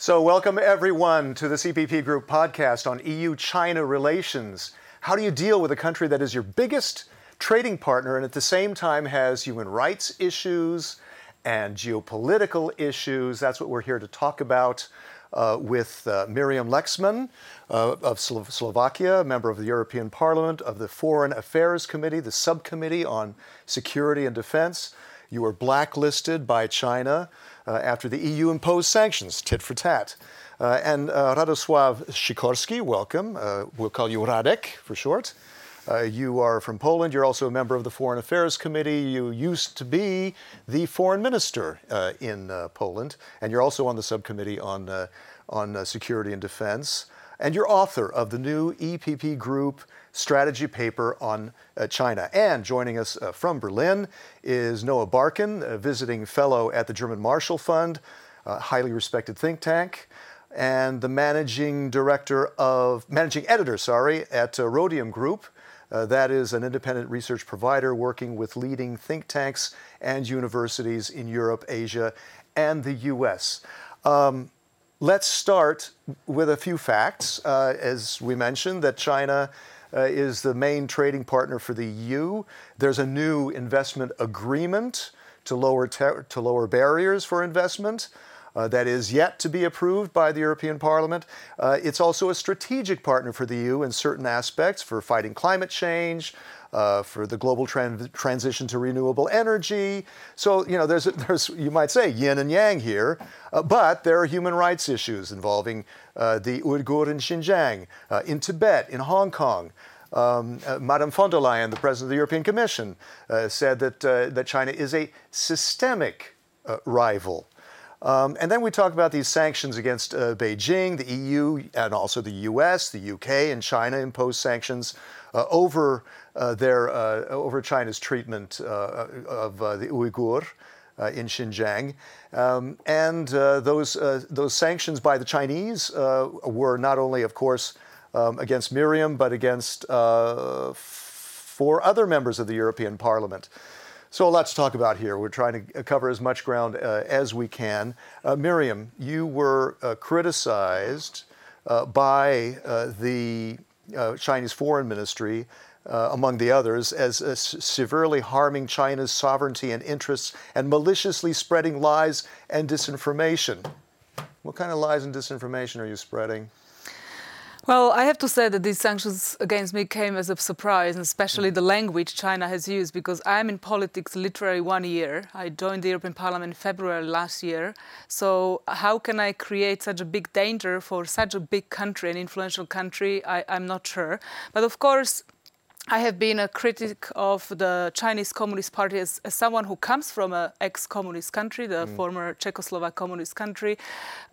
So, welcome everyone to the EPP Group podcast on EU China relations. How do you deal with a country that is your biggest trading partner and at the same time has human rights issues and geopolitical issues? That's what we're here to talk about uh, with uh, Miriam Lexmann uh, of Slo- Slovakia, a member of the European Parliament, of the Foreign Affairs Committee, the subcommittee on security and defense. You were blacklisted by China after the EU imposed sanctions, tit for tat. Uh, and uh, Radosław Sikorski, welcome. we'll call you Radek for short. Uh, you are from Poland. You're also a member of the Foreign Affairs Committee. You used to be the foreign minister uh, in uh, Poland, and you're also on the subcommittee on on security and defense. And you're author of the new EPP Group strategy paper on uh, China. And joining us uh, from Berlin is Noah Barkin, a visiting fellow at the German Marshall Fund, a highly respected think tank, and the managing director of, managing editor, sorry, at uh, Rhodium Group. Uh, that is an independent research provider working with leading think tanks and universities in Europe, Asia, and the US. Um, let's start with a few facts. Uh, as we mentioned, that China is the main trading partner for the EU. There's a new investment agreement to lower, ter- to lower barriers for investment. Uh, that is yet to be approved by the European Parliament. Uh, it's also a strategic partner for the EU in certain aspects for fighting climate change, uh, for the global tran- transition to renewable energy. So, you know, there's, there's, you might say, yin and yang here, uh, but there are human rights issues involving uh, the Uyghur in Xinjiang, uh, in Tibet, in Hong Kong. Um, uh, Madame von der Leyen, the president of the European Commission, uh, said that, that China is a systemic rival. Um, and then we talk about these sanctions against uh, Beijing, the EU, and also the US, the UK, and China imposed sanctions uh, over uh, their uh, over China's treatment of the Uyghur. Uh, in Xinjiang. Um, and uh, those, uh, those sanctions by the Chinese were not only, of course, um, against Miriam, but against four other members of the European Parliament. So, a lot to talk about here. We're trying to cover as much ground as we can. Miriam, you were criticized by the uh, Chinese Foreign Ministry, uh, among the others, as uh, severely harming China's sovereignty and interests and maliciously spreading lies and disinformation. What kind of lies and disinformation are you spreading? Well, I have to say that these sanctions against me came as a surprise, and especially the language China has used, because I'm in politics literally one year. I joined the European Parliament in February last year. So, how can I create such a big danger for such a big country, an influential country? I, I'm not sure. But of course, I have been a critic of the Chinese Communist Party as, as someone who comes from an ex-communist country, the mm. former Czechoslovak communist country.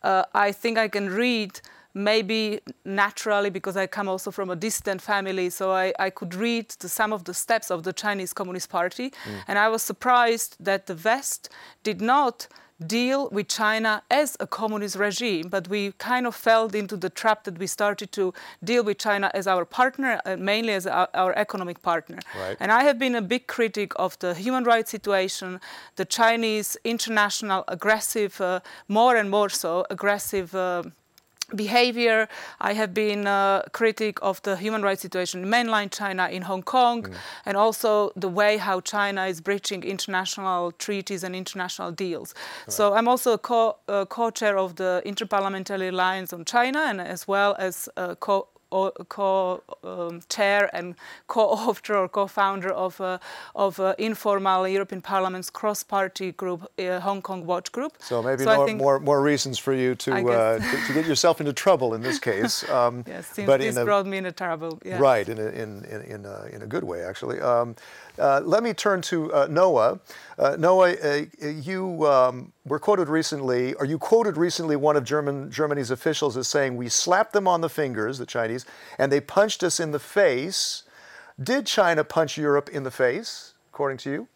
Uh, I think I can read maybe naturally because I come also from a distant family, so I, I could read the, some of the steps of the Chinese Communist Party, mm. and I was surprised that the West did not deal with China as a communist regime, but we kind of fell into the trap that we started to deal with China as our partner, uh, mainly as our, our economic partner. Right. And I have been a big critic of the human rights situation, the Chinese international aggressive, uh, more and more so aggressive. Uh, behavior. I have been a critic of the human rights situation in mainland China, in Hong Kong, mm. and also the way how China is breaching international treaties and international deals. Right. So I'm also a co- co-chair of the Interparliamentary Alliance on China, and as well as a co co-chair um, and co-author or co-founder of, uh, of uh, informal European Parliament's cross-party group, uh, Hong Kong Watch Group. So maybe so more, more, more reasons for you to, uh, to, to, get yourself into trouble in this case. Um, yes, but this a, brought me into trouble. Yeah. Right, in a, in, in, in, a, in a good way, actually. Um, uh, let me turn to uh, Noah. Uh, Noah, uh, you um, were quoted recently, or you quoted recently one of German, Germany's officials as saying, We slapped them on the fingers, the Chinese, and they punched us in the face. Did China punch Europe in the face, according to you?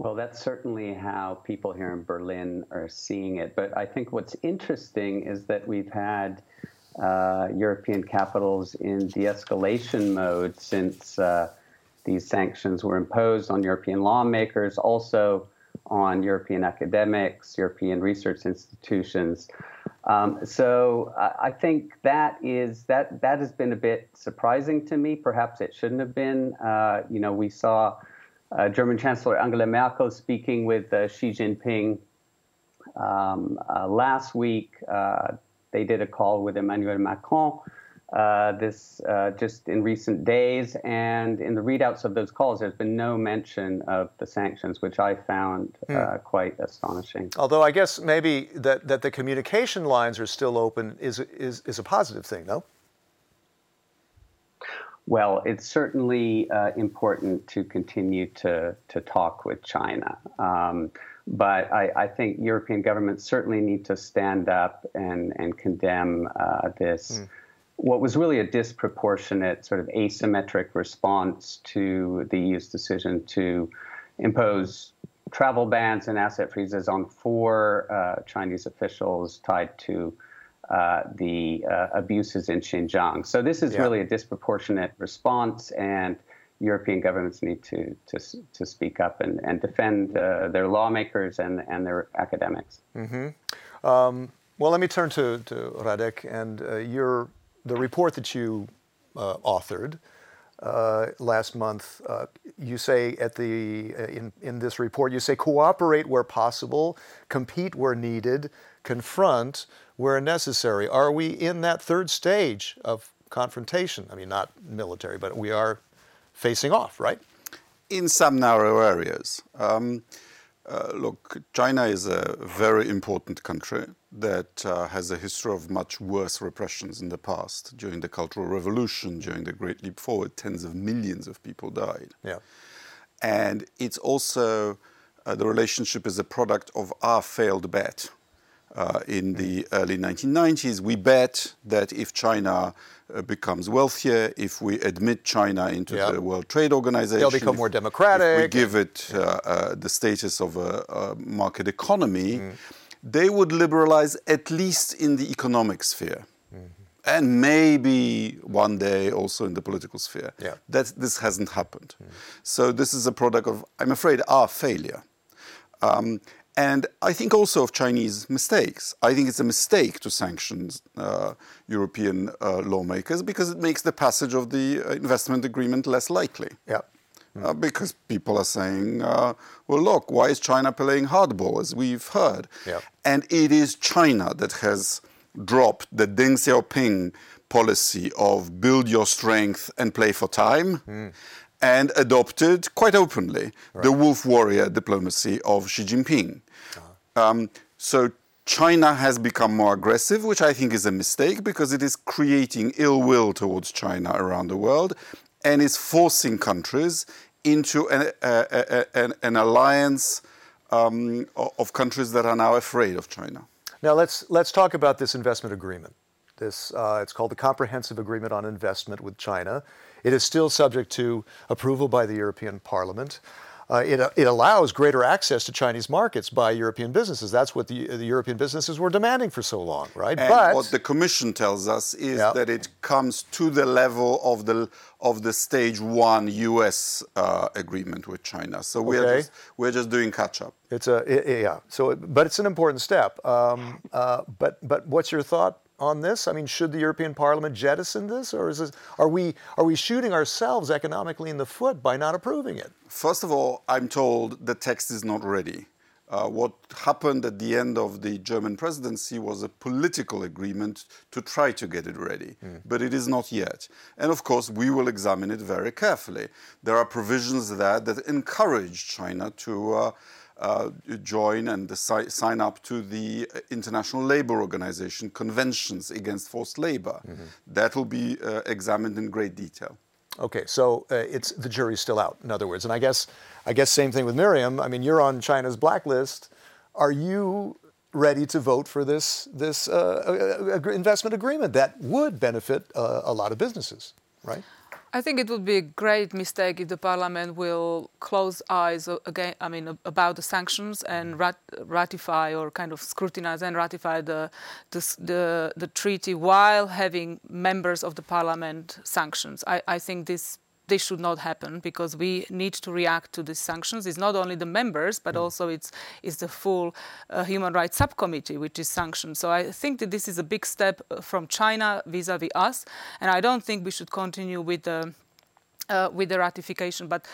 Well, that's certainly how people here in Berlin are seeing it. But I think what's interesting is that we've had uh, European capitals in de escalation mode since uh, these sanctions were imposed on European lawmakers, also on European academics, European research institutions. Um, so I think that is that that has been a bit surprising to me. Perhaps it shouldn't have been. Uh, you know, we saw uh, German Chancellor Angela Merkel speaking with uh, Xi Jinping um, uh, last week. They did a call with Emmanuel Macron uh, this uh, just in recent days. And in the readouts of those calls, there's been no mention of the sanctions, which I found uh, hmm. quite astonishing. Although I guess maybe that, that the communication lines are still open is, is, is a positive thing, no? Well, it's certainly uh, important to continue to, to talk with China. Um, but I, I, think European governments certainly need to stand up and, and condemn uh, this. Mm what was really a disproportionate, sort of asymmetric response to the EU's decision to impose travel bans and asset freezes on four uh, Chinese officials tied to uh, the uh, abuses in Xinjiang. So this is yeah. really a disproportionate response, and European governments need to to, to speak up and, and defend uh, their lawmakers and, and their academics. Mm-hmm. Um, well, let me turn to, to Radek, and uh, your the report that you uh, authored uh, last month, uh, you say at the uh, in in this report, you say cooperate where possible, compete where needed, confront where necessary. Are we in that third stage of confrontation? I mean, not military, but we are facing off, right? In some narrow areas. Um, uh, look, China is a very important country that uh, has a history of much worse repressions in the past. During the Cultural Revolution, during the Great Leap Forward, tens of millions of people died. Yeah. And it's also uh, the relationship is a product of our failed bet. Uh, in the early 1990s, we bet that if China uh, becomes wealthier, if we admit China into the World Trade Organization, they'll become more democratic. we give it uh, uh, the status of a, a market economy, mm. they would liberalize at least in the economic sphere. Mm-hmm. And maybe one day also in the political sphere. Yeah. That this hasn't happened. Mm. So this is a product of, I'm afraid, our failure. Um, and I think also of Chinese mistakes. I think it's a mistake to sanction uh, European uh, lawmakers because it makes the passage of the uh, investment agreement less likely. Yeah. Mm. because people are saying, uh, well, look, why is China playing hardball, as we've heard? Yeah. And it is China that has dropped the Deng Xiaoping policy of build your strength and play for time. Mm and adopted quite openly right. the wolf warrior diplomacy of Xi Jinping. Um, so China has become more aggressive, which I think is a mistake because it is creating ill will towards China around the world and is forcing countries into an, an, an alliance um, of countries that are now afraid of China. Now let's let's talk about this investment agreement. This uh, it's called the Comprehensive Agreement on Investment with China. It is still subject to approval by the European Parliament. Uh, it, it, allows greater access to Chinese markets by European businesses. That's what the, the European businesses were demanding for so long, right? And but, what the Commission tells us is yeah. that it comes to the level of the of the stage one U.S. Uh, agreement with China. So we're okay. just we're just doing catch up. It's a it, yeah. So, but it's an important step. Um, uh, but but what's your thought on this? I mean, should the European Parliament jettison this, or is this, are we are we shooting ourselves economically in the foot by not approving it? First of all, I'm told the text is not ready. Uh, what happened at the end of the German presidency was a political agreement to try to get it ready, mm. but it is not yet. And of course, we will examine it very carefully. There are provisions there that encourage China to. Uh, join and si- sign up to the International Labour Organization conventions against forced labor. Mm-hmm. That will be uh, examined in great detail. Okay, so uh, it's the jury's still out. In other words, and I guess I guess same thing with Miriam. I mean, you're on China's blacklist. Are you ready to vote for this this uh, investment agreement that would benefit uh, a lot of businesses, right? I think it would be a great mistake if the parliament will close eyes again. I mean, about the sanctions and mm. rat- ratify or kind of scrutinize and ratify the, the the, the treaty while having members of the parliament sanctions. I, I think this this should not happen because we need to react to these sanctions. It's not only the members, but mm. also it's, it's the full uh, human rights subcommittee which is sanctioned. So I think that this is a big step uh, from China vis-à-vis us, and I don't think we should continue with the uh, with the ratification, but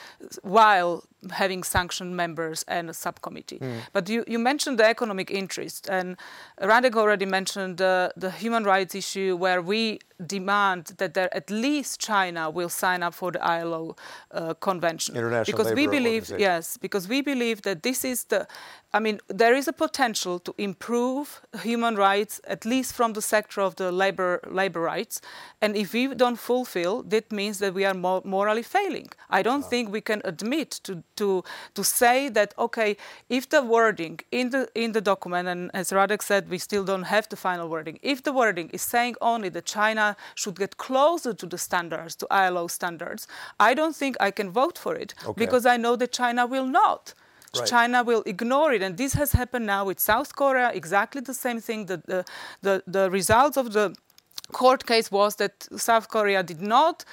while having sanctioned members and a subcommittee. Mm. But you, you, mentioned the economic interest, and Radek already mentioned uh, the human rights issue, where we demand that there, at least China will sign up for the ILO uh, convention. International because Labor we believe, yes, because we believe that this is the, I mean, there is a potential to improve human rights, at least from the sector of the labor labor rights. And if we don't fulfill, that means that we are morally failing. I don't oh. think we can admit to to, to say that, okay, if the wording in the, in the document, and as Radek said, we still don't have the final wording, if the wording is saying only that China should get closer to the standards, to ILO standards, I don't think I can vote for it okay. because I know that China will not. Right. China will ignore it. And this has happened now with South Korea, exactly the same thing. The, the, the, the results of the court case was that South Korea did not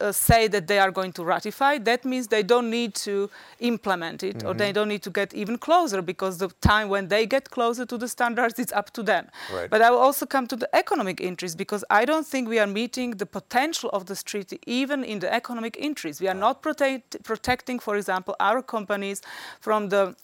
uh, say that they are going to ratify. That means they don't need to implement it mm-hmm. or they mm-hmm. don't need to get even closer because the time when they get closer to the standards, it's up to them. Right. But I will also come to the economic interest because I don't think we are meeting the potential of this treaty even in the economic interest. We are not protect- protecting, for example, our companies from the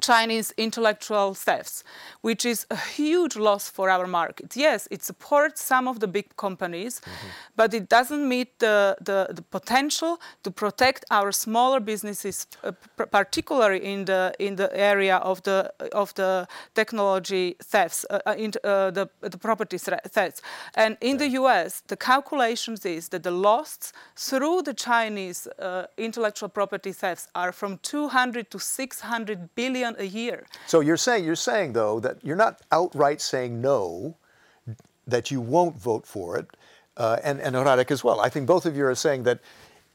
Chinese intellectual thefts, which is a huge loss for our market. Yes, it supports some of the big companies, mm-hmm. but it doesn't meet the, the, the, potential to protect our smaller businesses, uh, p- particularly in the in the area of the of the technology thefts, uh, uh in, uh, the the property thefts. And in the U.S., the calculations is that the losses through the Chinese uh, intellectual property thefts are from 200 to 600 billion billion a year. So you're saying you're saying though that you're not outright saying no, that you won't vote for it, uh, and and Radek as well. I think both of you are saying that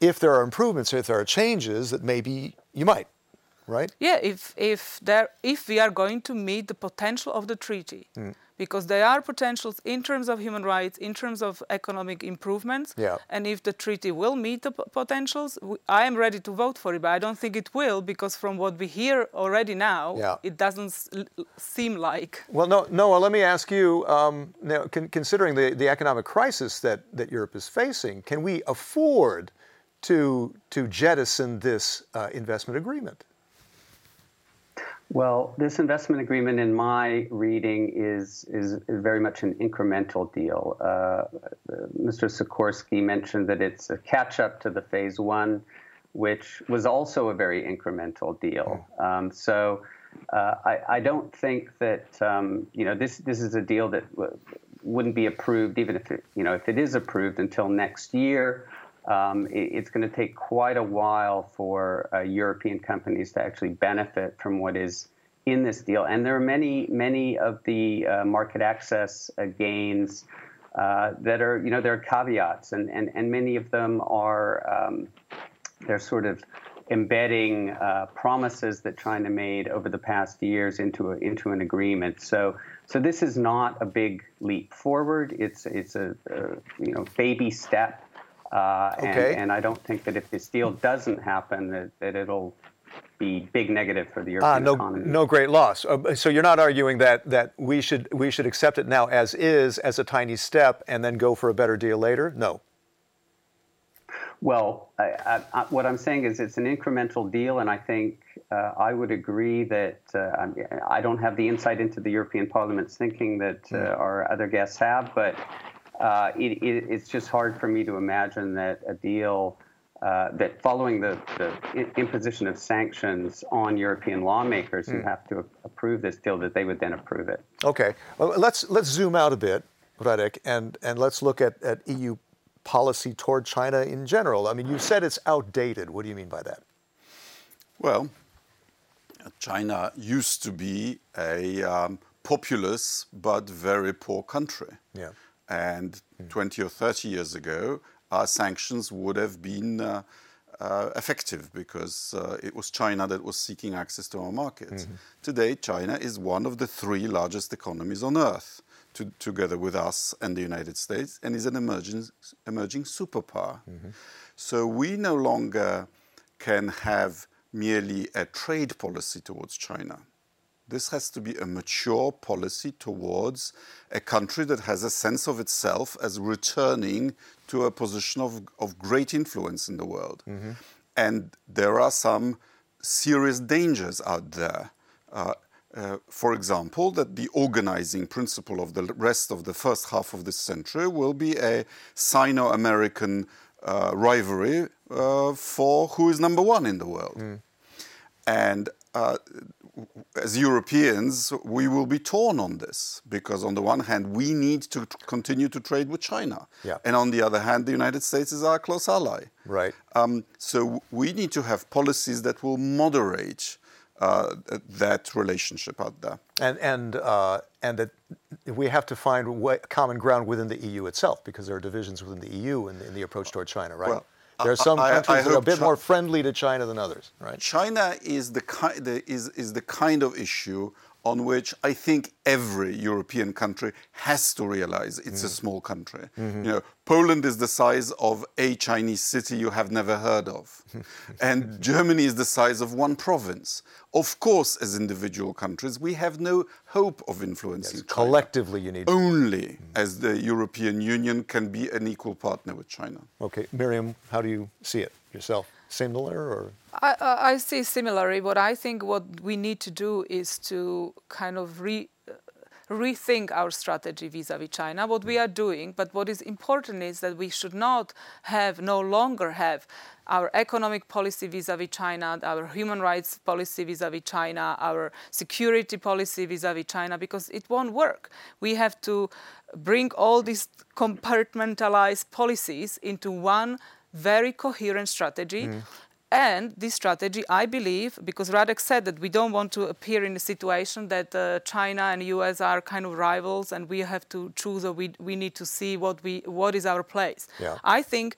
if there are improvements, if there are changes, that maybe you might, right? Yeah, if if there if we are going to meet the potential of the treaty. Mm because there are potentials in terms of human rights, in terms of economic improvements. Yeah. And if the treaty will meet the potentials, I am ready to vote for it, but I don't think it will because from what we hear already now, yeah. it doesn't seem like. Well, no, Noah, let me ask you um, now, con- considering the, the economic crisis that, that Europe is facing, can we afford to, to jettison this uh, investment agreement? Well, this investment agreement, in my reading, is is, very much an incremental deal. Uh, Mr. Sikorski mentioned that it's a catch up to the phase one, which was also a very incremental deal. Um, so uh, I, I, don't think that um, you know this this is a deal that w- wouldn't be approved even if it, you know if it is approved until next year. Um, it, it's going to take quite a while for uh, European companies to actually benefit from what is in this deal. And there are many, many of the uh, market access uh, gains uh, that are, you know, there are caveats, and, and, and many of them are, um, they're sort of embedding uh, promises that China made over the past years into a, into an agreement. So so this is not a big leap forward. It's it's a, a you know baby step uh, okay. and, and, I don't think that if this deal doesn't happen, that, that it'll be big negative for the European ah, no, economy. No great loss. Uh, so you're not arguing that that we should we should accept it now as is as a tiny step and then go for a better deal later? No. Well, I, I, what I'm saying is it's an incremental deal, and I think uh, I would agree that uh, I don't have the insight into the European Parliament's thinking that uh, hmm. our other guests have, but uh, it, it, it's just hard for me to imagine that a deal uh, that following the, the, imposition of sanctions on European lawmakers mm. who hmm. have to approve this deal, that they would then approve it. Okay, well, let's let's zoom out a bit, Radek, and and let's look at, at EU policy toward China in general. I mean, you said it's outdated. What do you mean by that? Well, China used to be a um, populous but very poor country. Yeah. And 20 or 30 years ago, our sanctions would have been uh, uh, effective because uh, it was China that was seeking access to our markets. Mm-hmm. Today, China is one of the three largest economies on earth, to, together with us and the United States, and is an emerging, emerging superpower. Mm-hmm. So we no longer can have merely a trade policy towards China. This has to be a mature policy towards a country that has a sense of itself as returning to a position of, of great influence in the world. Mm-hmm. And there are some serious dangers out there. Uh, uh, for example, that the organizing principle of the rest of the first half of this century will be a Sino American uh, rivalry uh, for who is number one in the world. Mm. And as Europeans, we will be torn on this because, on the one hand, we need to continue to trade with China, yeah. and on the other hand, the United States is our close ally. Right. Um, so we need to have policies that will moderate uh, that relationship out there. And and uh, and that we have to find way, common ground within the EU itself because there are divisions within the EU in, in the approach toward China, right? Well, there are some I, countries I that are a bit Chi- more friendly to China than others, right? China is the, ki- the, is, is the kind of issue on which I think every European country has to realize it's mm. a small country. Mm-hmm. You know, Poland is the size of a Chinese city you have never heard of, and Germany is the size of one province. Of course, as individual countries, we have no hope of influencing. Yes, collectively, you need only mm. as the European Union can be an equal partner with China. Okay, Miriam, how do you see it yourself? Similar or? I, I see similarly. What I think what we need to do is to kind of re, rethink our strategy vis-a-vis China. What we are doing, but what is important is that we should not have, no longer have our economic policy vis-a-vis China, our human rights policy vis-a-vis China, our security policy vis-a-vis China, because it won't work. We have to bring all these compartmentalized policies into one very coherent strategy. Mm. And this strategy, I believe, because Radek said that we don't want to appear in a situation that uh, China and US are kind of rivals, and we have to choose, or we, we need to see what we what is our place. Yeah. I think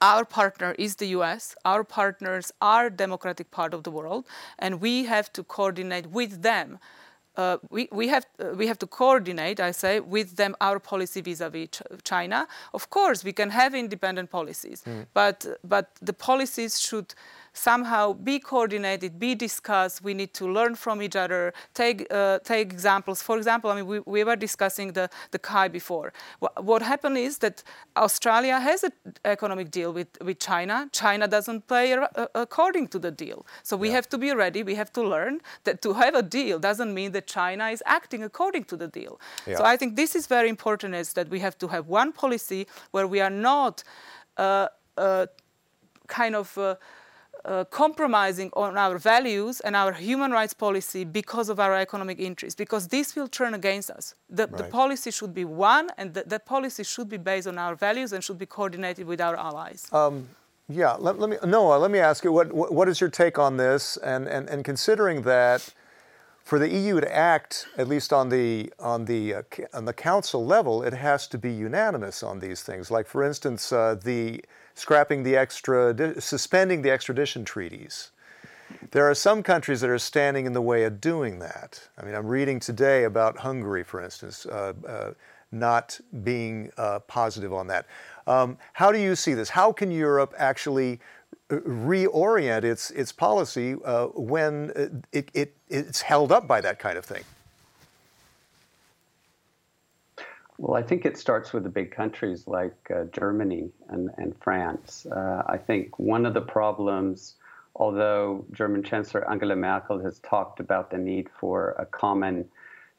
our partner is the US. Our partners are democratic part of the world, and we have to coordinate with them uh, we, we, have, uh, we have to coordinate, I say, with them our policy vis-a-vis ch- China. Of course, we can have independent policies, mm. but, but the policies should somehow be coordinated, be discussed. We need to learn from each other, take, uh, take examples. For example, I mean, we, we were discussing the, the CAI before. What, what happened is that Australia has an economic deal with, with China. China doesn't play according to the deal. So we yeah. have to be ready. We have to learn that to have a deal doesn't mean that China is acting according to the deal. Yeah. So I think this is very important is that we have to have one policy where we are not uh, uh, kind of uh, compromising on our values and our human rights policy because of our economic interests, because this will turn against us. The, right. the policy should be one, and the, the, policy should be based on our values and should be coordinated with our allies. Um, yeah, let, let, me, Noah, let me ask you, what, what, what is your take on this? And, and, and considering that for the EU to act, at least on the, on, the, uh, on the council level, it has to be unanimous on these things. Like, for instance, uh, the scrapping the extra, suspending the extradition treaties. There are some countries that are standing in the way of doing that. I mean, I'm reading today about Hungary, for instance, uh, uh, not being uh, positive on that. Um, how do you see this? How can Europe actually uh, reorient its its policy uh, when it, it, it's held up by that kind of thing? Well, I think it starts with the big countries like uh, Germany and, and France. Uh, I think one of the problems, although German Chancellor Angela Merkel has talked about the need for a common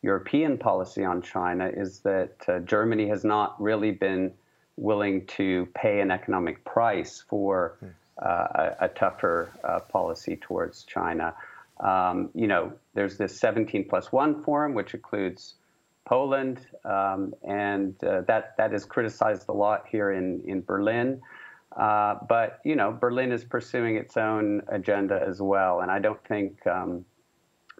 European policy on China, is that uh, Germany has not really been willing to pay an economic price for uh, a, a, tougher uh, policy towards China. Um, you know, there's this 17 plus 1 forum, which includes Poland, um, and uh, that that is criticized a lot here in in Berlin. Uh, but you know, Berlin is pursuing its own agenda as well, and I don't think um,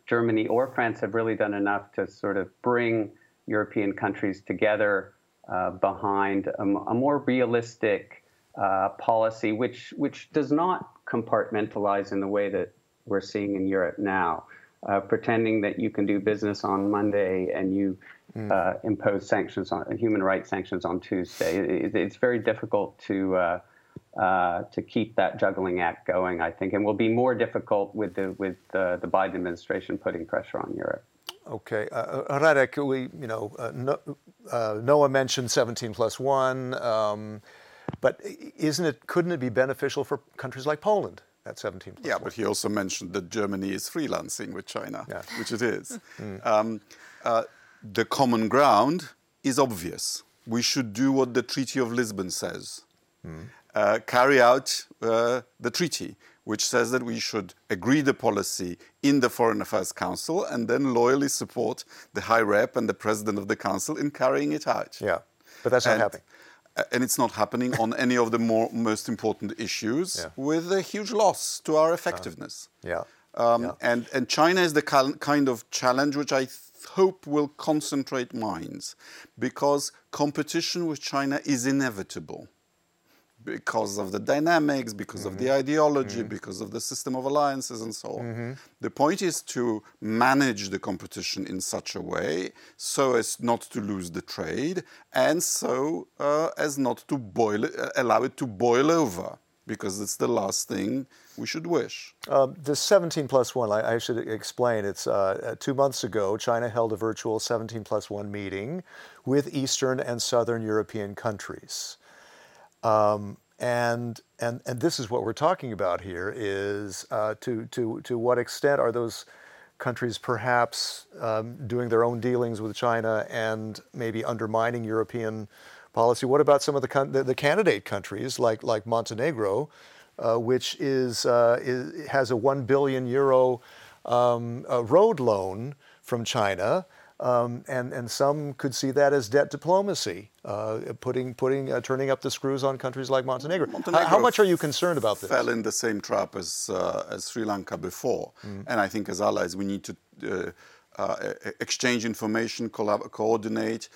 Germany or France have really done enough to sort of bring European countries together uh, behind a, a, more realistic uh, policy, which which does not compartmentalize in the way that we're seeing in Europe now uh, pretending that you can do business on Monday and you mm. uh, impose sanctions on human rights sanctions on Tuesday. It, it's very difficult to uh, uh, to keep that juggling act going, I think, and will be more difficult with the with the, the Biden administration putting pressure on Europe. Okay, uh, uh Radek, we you know uh, no, uh, Noah mentioned 17 plus one, um, but isn't it? Couldn't it be beneficial for countries like Poland at 17 plus Yeah, but he also mentioned that Germany is freelancing with China, yeah. which it is. mm. um, uh, the common ground is obvious. We should do what the Treaty of Lisbon says. Mm uh, carry out uh, the treaty, which says that we should agree the policy in the Foreign Affairs Council and then loyally support the High Rep and the President of the Council in carrying it out. Yeah, but that's not happening. And it's not happening on any of the more, most important issues yeah. with a huge loss to our effectiveness. Uh, yeah. Um, yeah. And, and China is the kind of challenge which I hope will concentrate minds because competition with China is inevitable because of the dynamics, because mm-hmm. of the mm-hmm. ideology, mm-hmm. because of the system of alliances, and so on. Mm-hmm. The point is to manage the competition in such a way so as not to lose the trade and so uh, as not to boil uh, allow it to boil over. Because it's the last thing we should wish. Uh, the 17 plus 1, I, I should explain. It's uh, two months ago, China held a virtual 17 plus 1 meeting with Eastern and Southern European countries. Um, and, and, and this is what we're talking about here is uh, to, to, to what extent are those countries perhaps um, doing their own dealings with China and maybe undermining European policy? What about some of the, the, the candidate countries like, like Montenegro, uh, which is, uh, is, has a 1 billion euro um, road loan from China? Um, and, and some could see that as debt diplomacy, uh, putting, putting, uh, turning up the screws on countries like Montenegro. Montenegro how, much are you concerned about this? Fell in the same trap as, uh, as Sri Lanka before. Mm. And I think as allies, we need to uh, uh, exchange information, collab- coordinate,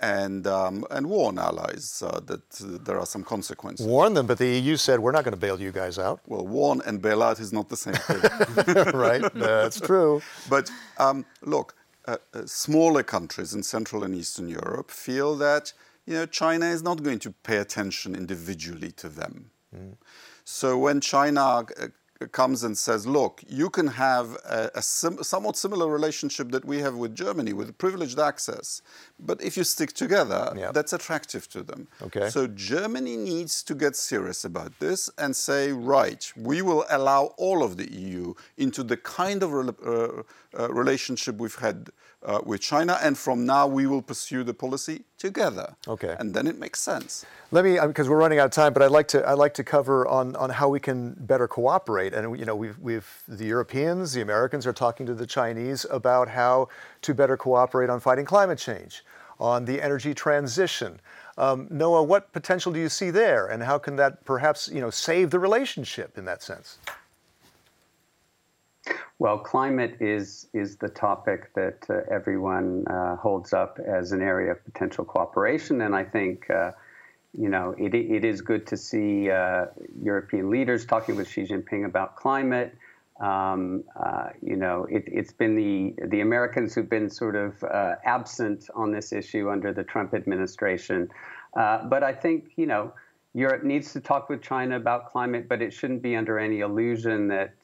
and um, and warn allies uh, that uh, there are some consequences. Warn them, but the EU said we're not going to bail you guys out. Well, warn and bail out is not the same thing. right, that's true. But um, look, uh, uh, smaller countries in Central and Eastern Europe feel that you know, China is not going to pay attention individually to them. Mm. So when China uh, comes and says, look, you can have a, a sim- somewhat similar relationship that we have with Germany with privileged access, but if you stick together, that's attractive to them. Okay. So Germany needs to get serious about this and say, right, we will allow all of the EU into the kind of re- uh, uh, relationship we've had uh, with China, and from now we will pursue the policy together. Okay. And then it makes sense. Let me, because we're running out of time, but I'd like to, I'd like to cover on, on how we can better cooperate. And you know, we've, we've, the Europeans, the Americans are talking to the Chinese about how to better cooperate on fighting climate change, on the energy transition. Um, Noah, what potential do you see there, and how can that perhaps, you know, save the relationship in that sense? Well, climate is is the topic that uh, everyone uh, holds up as an area of potential cooperation, and I think. Uh, you know, it, it is good to see uh, European leaders talking with Xi Jinping about climate. Um, uh, you know, it, has been the the Americans who've been sort of uh, absent on this issue under the Trump administration. but I think you know, Europe needs to talk with China about climate, but it shouldn't be under any illusion that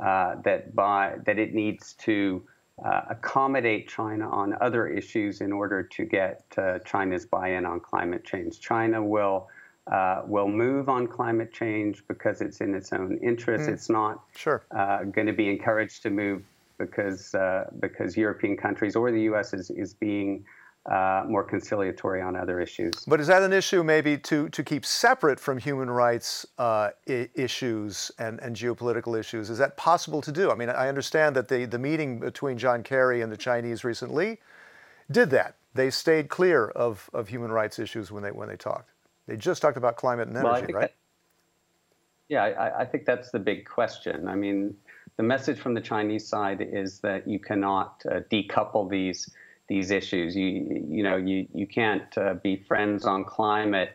uh, that by that it needs to uh, accommodate China on other issues in order to get uh, China's buy-in on climate change. China will uh, will move on climate change because it's in its own interest. Mm. It's not sure. Uh, going to be encouraged to move because because European countries or the U.S. is is being uh, more conciliatory on other issues. But is that an issue maybe to, to keep separate from human rights uh, I- issues and, and geopolitical issues? Is that possible to do? I mean, I understand that the, the meeting between John Kerry and the Chinese recently did that. They stayed clear of, of human rights issues when they, when they talked. They just talked about climate and energy, well, right? That, yeah, I, I think that's the big question. I mean, the message from the Chinese side is that you cannot uh, decouple these these issues. You you know you you can't uh, be friends on climate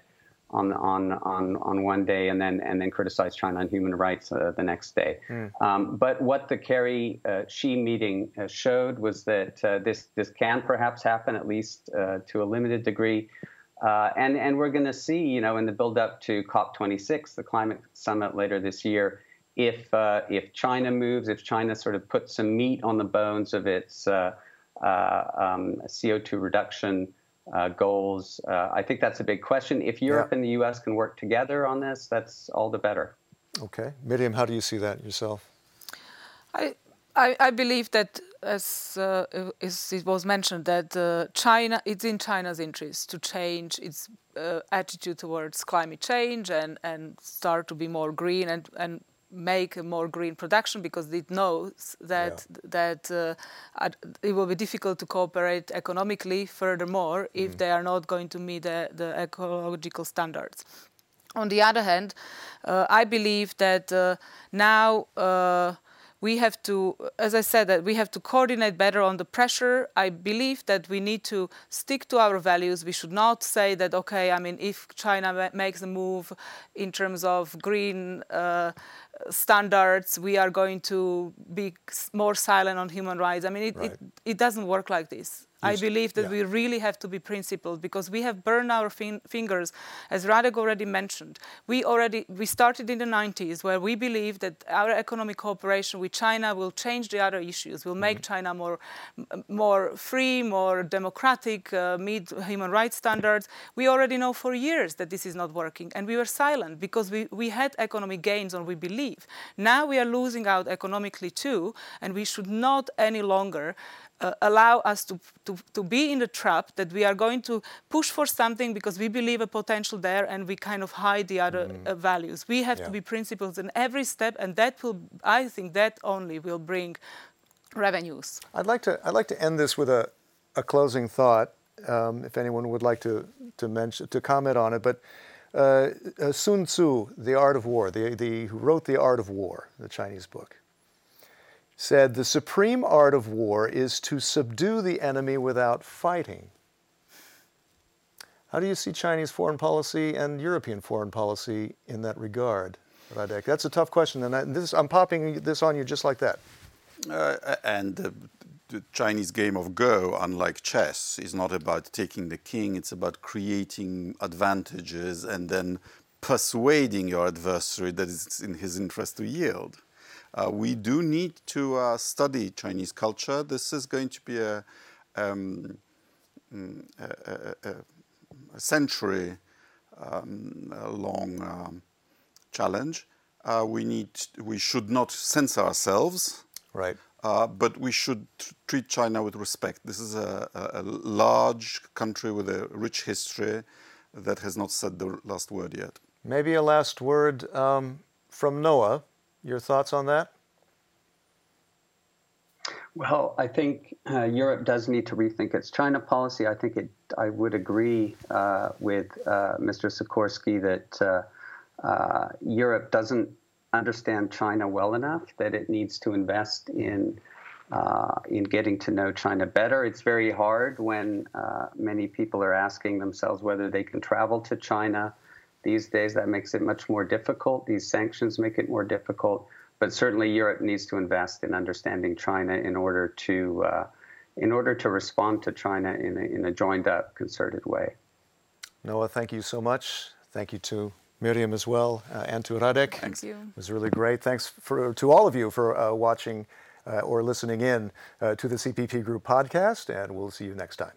on on on on one day and then and then criticize China on human rights uh, the next day. Mm. Um, but what the Kerry uh, Xi meeting uh, showed was that uh, this this can perhaps happen at least uh, to a limited degree. Uh, and, and we're going to see, you know, in the build up to COP26, the climate summit later this year, if, uh, if China moves, if China sort of puts some meat on the bones of its uh, uh um, CO2 reduction uh, goals, uh, I think that's a big question. If Europe yeah. and the US can work together on this, that's all the better. Okay. Miriam, how do you see that yourself? I, I, I believe that as, uh, as, it was mentioned, that uh, China, it's in China's interest to change its uh, attitude towards climate change and, and start to be more green and, and make a more green production because it knows that yeah. that uh, it will be difficult to cooperate economically furthermore if mm. they are not going to meet the, the ecological standards. On the other hand, uh, I believe that uh, now uh, we have to, as I said, that we have to coordinate better on the pressure. I believe that we need to stick to our values. We should not say that, okay, I mean, if China makes a move in terms of green uh, standards, we are going to be more silent on human rights. I mean, it, right. it, it doesn't work like this. I believe that yeah. we really have to be principled because we have burned our fin- fingers, as Radek already mentioned. We already we started in the 90s where we believe that our economic cooperation with China will change the other issues, will make mm-hmm. China more more free, more democratic, uh, meet human rights standards. We already know for years that this is not working, and we were silent because we, we had economic gains on we believe. Now we are losing out economically too, and we should not any longer uh, allow us to, to, to be in the trap that we are going to push for something because we believe a potential there and we kind of hide the other mm. uh, values. We have yeah. to be principled in every step, and that will, I think, that only will bring revenues. I'd like to, I'd like to end this with a, a closing thought, um, if anyone would like to, to, mention, to comment on it. But uh, uh Sun Tzu, The Art of War, the, the, who wrote The Art of War, the Chinese book, said, The supreme art of war is to subdue the enemy without fighting. How do you see Chinese foreign policy and European foreign policy in that regard, Radek? That's a tough question, and I, this, I'm popping this on you just like that. Uh, and the, Chinese game of Go, unlike chess, is not about taking the king, it's about creating advantages and then persuading your adversary that it's in his interest to yield. Uh, we do need to uh, study Chinese culture. This is going to be a, um, mm, a, a, a century um, long um, challenge. Uh, we need, we should not censor ourselves. Right. Uh, but we should treat China with respect. This is a, a, large country with a rich history that has not said the last word yet. Maybe a last word um, from Noah. Your thoughts on that? Well, I think uh, Europe does need to rethink its China policy. I think it. I would agree uh, with uh, Mr. Sikorski that uh, uh, Europe doesn't understand China well enough. That it needs to invest in uh, in getting to know China better. It's very hard when many people are asking themselves whether they can travel to China these days, that makes it much more difficult. These sanctions make it more difficult. But certainly, Europe needs to invest in understanding China in order to uh, in order to respond to China in a, in a joined up, concerted way. Noah, thank you so much. Thank you to Miriam as well, uh, and to Radek. Thank you. It was really great. Thanks for, to all of you for uh, watching uh, or listening in uh, to the EPP Group podcast, and we'll see you next time.